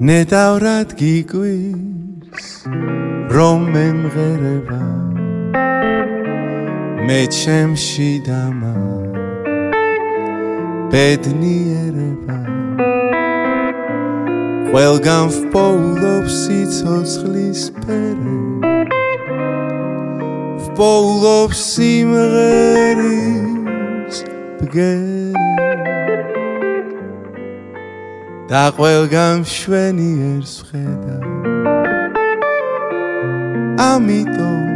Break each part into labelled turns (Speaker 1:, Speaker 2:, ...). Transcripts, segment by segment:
Speaker 1: ნედავრად გიკვირს რომ მემღერება. მე ჩემში დამა ბედნიერება. ყველგან ვპოულობს სიცოცხლის ფერე. ვპოულობს სიმღერის ბგერე და ყველგან შვენიერს ხედა. ამიტომ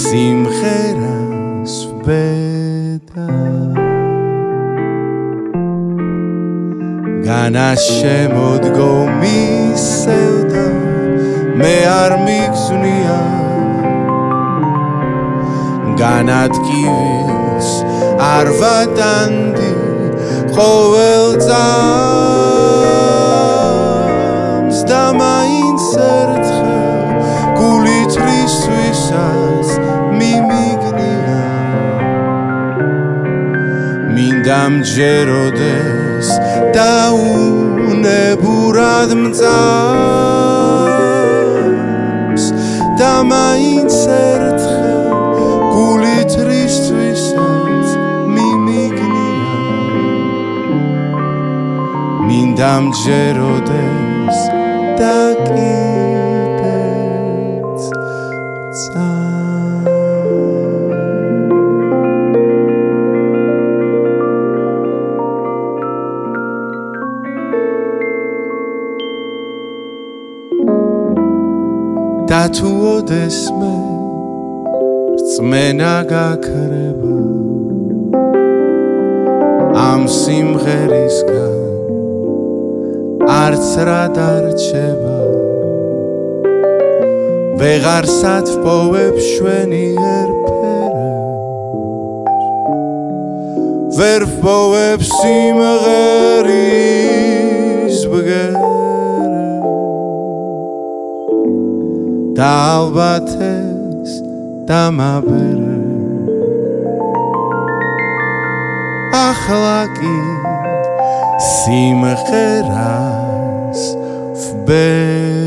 Speaker 1: სიმღერას ვბედა. განაშემოდგომისევდა მე არ მიგზნია. განადგივის არ ვატანდი ყოველ წამს რისთვისაც მიმიგნია. მინდა მჯეროდეს დაუნებურად მწამს და მაინც ერთხელ გულით რისთვისაც მიმიგნია. მინდა მჯეროდეს და კიდეც და თუ ოდეს მე წმენა გაქრება. ამ სიმღერისგან არც რა დარჩება. ვეღარ სათფოვებ შვენიერ ფერებს ვერ ვპოვებ სიმღერის და ალბათ ეს დამაბერე. ახლა კი სიმღერას ვბე